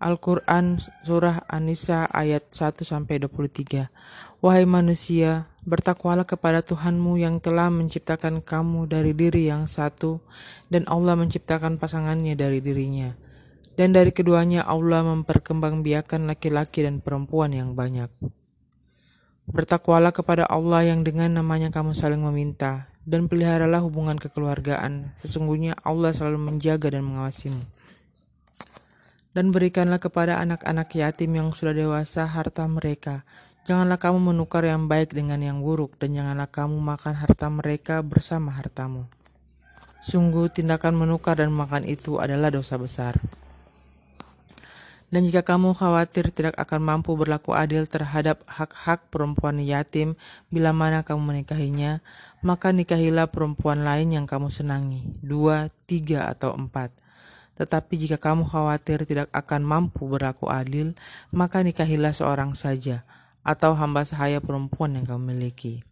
Al-Quran Surah An-Nisa ayat 1-23 Wahai manusia, bertakwalah kepada Tuhanmu yang telah menciptakan kamu dari diri yang satu dan Allah menciptakan pasangannya dari dirinya. Dan dari keduanya Allah memperkembangbiakan laki-laki dan perempuan yang banyak. Bertakwalah kepada Allah yang dengan namanya kamu saling meminta, dan peliharalah hubungan kekeluargaan. Sesungguhnya Allah selalu menjaga dan mengawasimu dan berikanlah kepada anak-anak yatim yang sudah dewasa harta mereka. Janganlah kamu menukar yang baik dengan yang buruk, dan janganlah kamu makan harta mereka bersama hartamu. Sungguh, tindakan menukar dan makan itu adalah dosa besar. Dan jika kamu khawatir tidak akan mampu berlaku adil terhadap hak-hak perempuan yatim bila mana kamu menikahinya, maka nikahilah perempuan lain yang kamu senangi, dua, tiga, atau empat tetapi jika kamu khawatir tidak akan mampu berlaku adil, maka nikahilah seorang saja, atau hamba sahaya perempuan yang kamu miliki.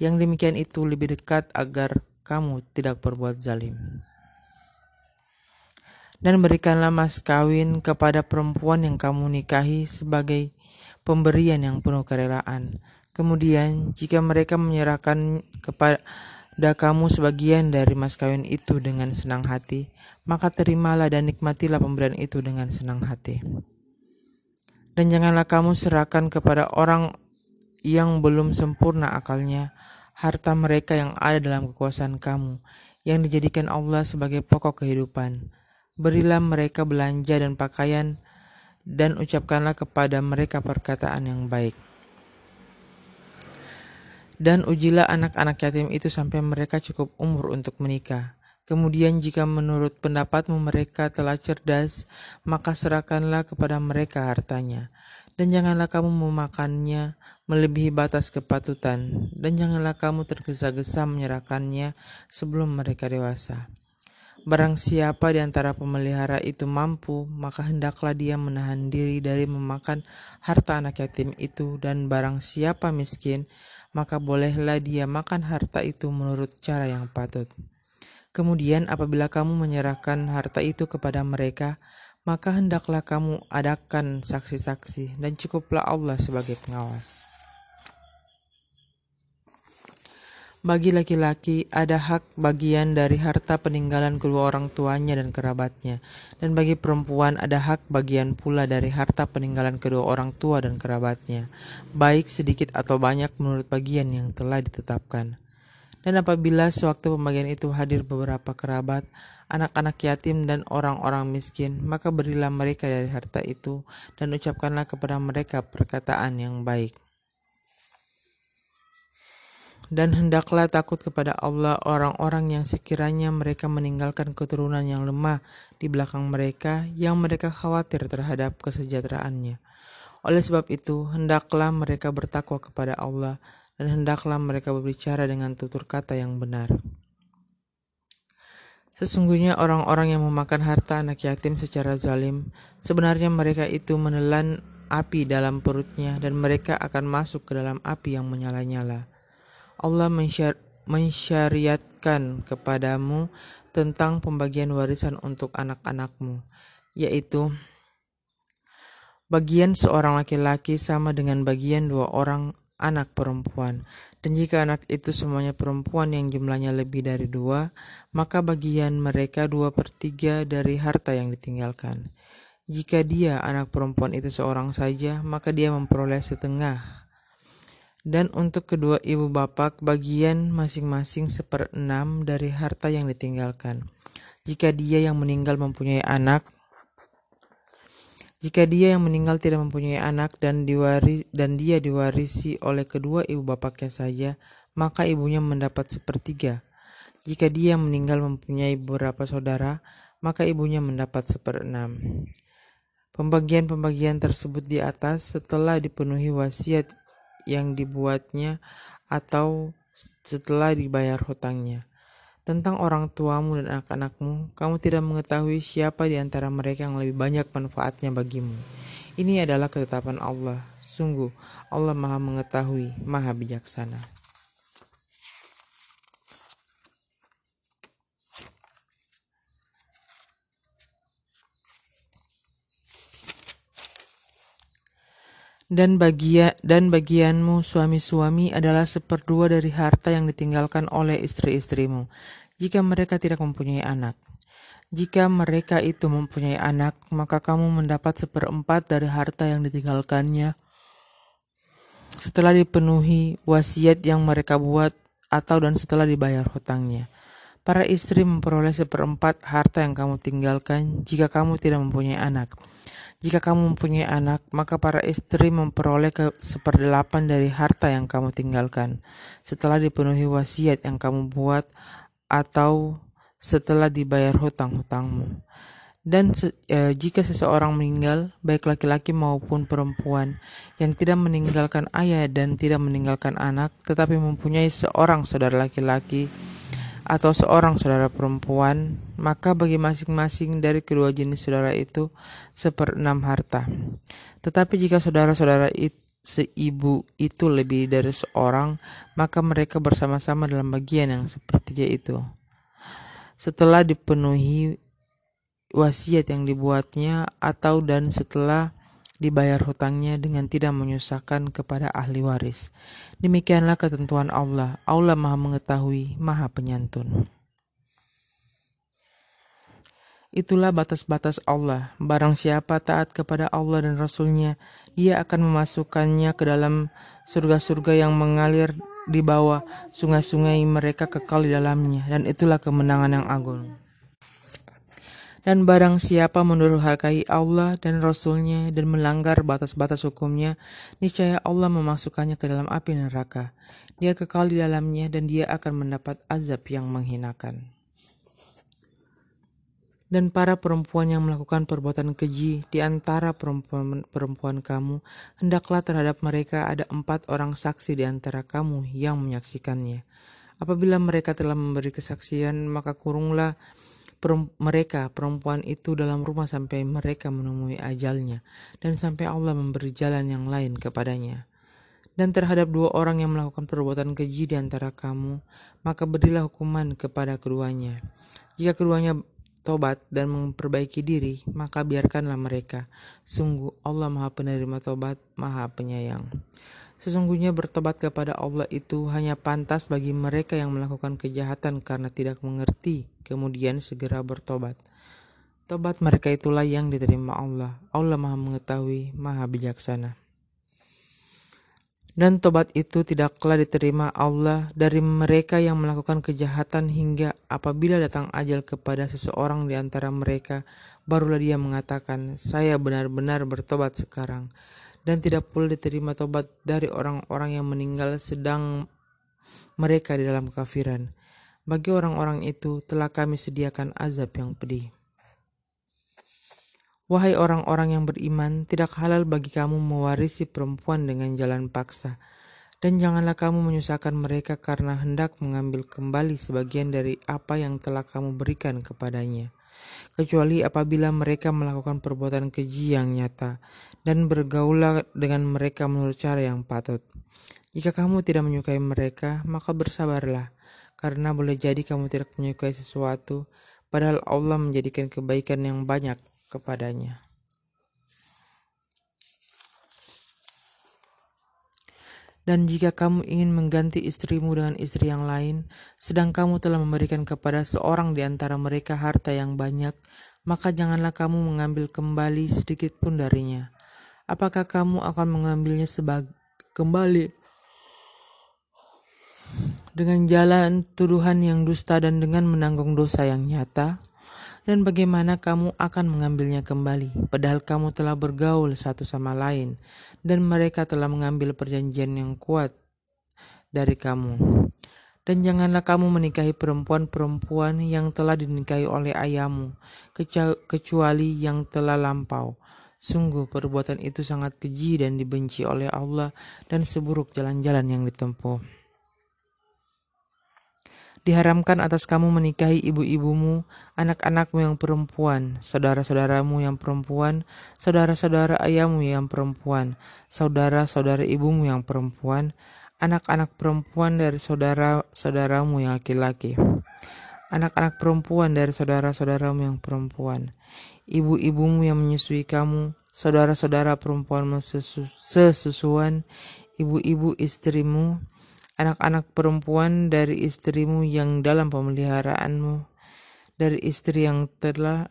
Yang demikian itu lebih dekat agar kamu tidak berbuat zalim. Dan berikanlah mas kawin kepada perempuan yang kamu nikahi sebagai pemberian yang penuh kerelaan. Kemudian, jika mereka menyerahkan kepada da kamu sebagian dari mas kawin itu dengan senang hati, maka terimalah dan nikmatilah pemberian itu dengan senang hati. Dan janganlah kamu serahkan kepada orang yang belum sempurna akalnya harta mereka yang ada dalam kekuasaan kamu, yang dijadikan Allah sebagai pokok kehidupan. Berilah mereka belanja dan pakaian, dan ucapkanlah kepada mereka perkataan yang baik. Dan ujilah anak-anak yatim itu sampai mereka cukup umur untuk menikah. Kemudian jika menurut pendapatmu mereka telah cerdas, maka serahkanlah kepada mereka hartanya. Dan janganlah kamu memakannya melebihi batas kepatutan, dan janganlah kamu tergesa-gesa menyerahkannya sebelum mereka dewasa. Barang siapa di antara pemelihara itu mampu, maka hendaklah dia menahan diri dari memakan harta anak yatim itu, dan barang siapa miskin, maka bolehlah dia makan harta itu menurut cara yang patut. Kemudian apabila kamu menyerahkan harta itu kepada mereka, maka hendaklah kamu adakan saksi-saksi dan cukuplah Allah sebagai pengawas. Bagi laki-laki ada hak bagian dari harta peninggalan kedua orang tuanya dan kerabatnya, dan bagi perempuan ada hak bagian pula dari harta peninggalan kedua orang tua dan kerabatnya, baik sedikit atau banyak menurut bagian yang telah ditetapkan. Dan apabila sewaktu pembagian itu hadir beberapa kerabat, anak-anak yatim dan orang-orang miskin, maka berilah mereka dari harta itu dan ucapkanlah kepada mereka perkataan yang baik. Dan hendaklah takut kepada Allah orang-orang yang sekiranya mereka meninggalkan keturunan yang lemah di belakang mereka, yang mereka khawatir terhadap kesejahteraannya. Oleh sebab itu, hendaklah mereka bertakwa kepada Allah, dan hendaklah mereka berbicara dengan tutur kata yang benar. Sesungguhnya orang-orang yang memakan harta anak yatim secara zalim, sebenarnya mereka itu menelan api dalam perutnya dan mereka akan masuk ke dalam api yang menyala-nyala. Allah mensyar mensyariatkan kepadamu tentang pembagian warisan untuk anak-anakmu, yaitu bagian seorang laki-laki sama dengan bagian dua orang anak perempuan. Dan jika anak itu semuanya perempuan yang jumlahnya lebih dari dua, maka bagian mereka dua per tiga dari harta yang ditinggalkan. Jika dia anak perempuan itu seorang saja, maka dia memperoleh setengah dan untuk kedua ibu bapak bagian masing-masing seperenam dari harta yang ditinggalkan. Jika dia yang meninggal mempunyai anak, jika dia yang meninggal tidak mempunyai anak dan diwaris dan dia diwarisi oleh kedua ibu bapaknya saja, maka ibunya mendapat sepertiga. Jika dia yang meninggal mempunyai beberapa saudara, maka ibunya mendapat seperenam. Pembagian-pembagian tersebut di atas setelah dipenuhi wasiat yang dibuatnya atau setelah dibayar hutangnya. Tentang orang tuamu dan anak-anakmu, kamu tidak mengetahui siapa di antara mereka yang lebih banyak manfaatnya bagimu. Ini adalah ketetapan Allah. Sungguh, Allah Maha Mengetahui, Maha Bijaksana. Dan bagia dan bagianmu suami-suami adalah seperdua dari harta yang ditinggalkan oleh istri-istrimu, jika mereka tidak mempunyai anak. Jika mereka itu mempunyai anak, maka kamu mendapat seperempat dari harta yang ditinggalkannya setelah dipenuhi wasiat yang mereka buat atau dan setelah dibayar hutangnya. Para istri memperoleh seperempat harta yang kamu tinggalkan jika kamu tidak mempunyai anak. Jika kamu mempunyai anak, maka para istri memperoleh seperdelapan dari harta yang kamu tinggalkan setelah dipenuhi wasiat yang kamu buat atau setelah dibayar hutang-hutangmu. Dan se e, jika seseorang meninggal, baik laki-laki maupun perempuan, yang tidak meninggalkan ayah dan tidak meninggalkan anak, tetapi mempunyai seorang saudara laki-laki atau seorang saudara perempuan, maka bagi masing-masing dari kedua jenis saudara itu seperenam harta. Tetapi jika saudara-saudara itu seibu itu lebih dari seorang, maka mereka bersama-sama dalam bagian yang sepertinya itu. Setelah dipenuhi wasiat yang dibuatnya atau dan setelah dibayar hutangnya dengan tidak menyusahkan kepada ahli waris. Demikianlah ketentuan Allah. Allah Maha Mengetahui, Maha Penyantun. Itulah batas-batas Allah. Barang siapa taat kepada Allah dan Rasulnya, dia akan memasukkannya ke dalam surga-surga yang mengalir di bawah sungai-sungai mereka kekal di dalamnya. Dan itulah kemenangan yang agung. Dan barang siapa mendurhakai Allah dan Rasulnya dan melanggar batas-batas hukumnya, niscaya Allah memasukkannya ke dalam api neraka. Dia kekal di dalamnya dan dia akan mendapat azab yang menghinakan. Dan para perempuan yang melakukan perbuatan keji di antara perempuan-perempuan kamu, hendaklah terhadap mereka ada empat orang saksi di antara kamu yang menyaksikannya. Apabila mereka telah memberi kesaksian, maka kurunglah mereka perempuan itu dalam rumah sampai mereka menemui ajalnya dan sampai Allah memberi jalan yang lain kepadanya. Dan terhadap dua orang yang melakukan perbuatan keji di antara kamu, maka berilah hukuman kepada keduanya. Jika keduanya tobat dan memperbaiki diri, maka biarkanlah mereka. Sungguh Allah Maha Penerima tobat, Maha Penyayang. Sesungguhnya bertobat kepada Allah itu hanya pantas bagi mereka yang melakukan kejahatan karena tidak mengerti, kemudian segera bertobat. Tobat mereka itulah yang diterima Allah. Allah Maha Mengetahui, Maha Bijaksana. Dan tobat itu tidaklah diterima Allah dari mereka yang melakukan kejahatan hingga apabila datang ajal kepada seseorang di antara mereka, barulah dia mengatakan, "Saya benar-benar bertobat sekarang." Dan tidak pula diterima tobat dari orang-orang yang meninggal sedang mereka di dalam kafiran. Bagi orang-orang itu telah kami sediakan azab yang pedih. Wahai orang-orang yang beriman, tidak halal bagi kamu mewarisi perempuan dengan jalan paksa, dan janganlah kamu menyusahkan mereka karena hendak mengambil kembali sebagian dari apa yang telah kamu berikan kepadanya kecuali apabila mereka melakukan perbuatan keji yang nyata, dan bergaulah dengan mereka menurut cara yang patut. Jika kamu tidak menyukai mereka, maka bersabarlah, karena boleh jadi kamu tidak menyukai sesuatu, padahal Allah menjadikan kebaikan yang banyak kepadanya. Dan jika kamu ingin mengganti istrimu dengan istri yang lain, sedang kamu telah memberikan kepada seorang di antara mereka harta yang banyak, maka janganlah kamu mengambil kembali sedikit pun darinya. Apakah kamu akan mengambilnya sebagai kembali dengan jalan tuduhan yang dusta dan dengan menanggung dosa yang nyata? Dan bagaimana kamu akan mengambilnya kembali, padahal kamu telah bergaul satu sama lain, dan mereka telah mengambil perjanjian yang kuat dari kamu. Dan janganlah kamu menikahi perempuan-perempuan yang telah dinikahi oleh ayahmu, kecuali yang telah lampau. Sungguh perbuatan itu sangat keji dan dibenci oleh Allah dan seburuk jalan-jalan yang ditempuh. Diharamkan atas kamu menikahi ibu-ibumu, anak-anakmu yang perempuan, saudara-saudaramu yang perempuan, saudara-saudara ayahmu yang perempuan, saudara-saudara ibumu yang perempuan, anak-anak perempuan dari saudara-saudaramu yang laki-laki, anak-anak perempuan dari saudara-saudaramu yang perempuan, ibu-ibumu yang menyusui kamu, saudara-saudara perempuanmu sesusuan, ibu-ibu istrimu, anak-anak perempuan dari istrimu yang dalam pemeliharaanmu, dari istri yang telah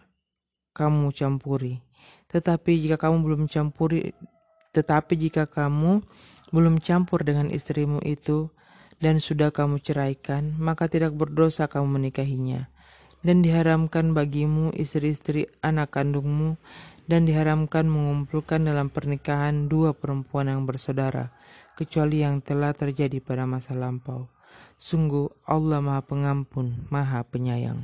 kamu campuri. Tetapi jika kamu belum campuri, tetapi jika kamu belum campur dengan istrimu itu dan sudah kamu ceraikan, maka tidak berdosa kamu menikahinya dan diharamkan bagimu istri-istri anak kandungmu dan diharamkan mengumpulkan dalam pernikahan dua perempuan yang bersaudara kecuali yang telah terjadi pada masa lampau. Sungguh Allah Maha Pengampun, Maha Penyayang.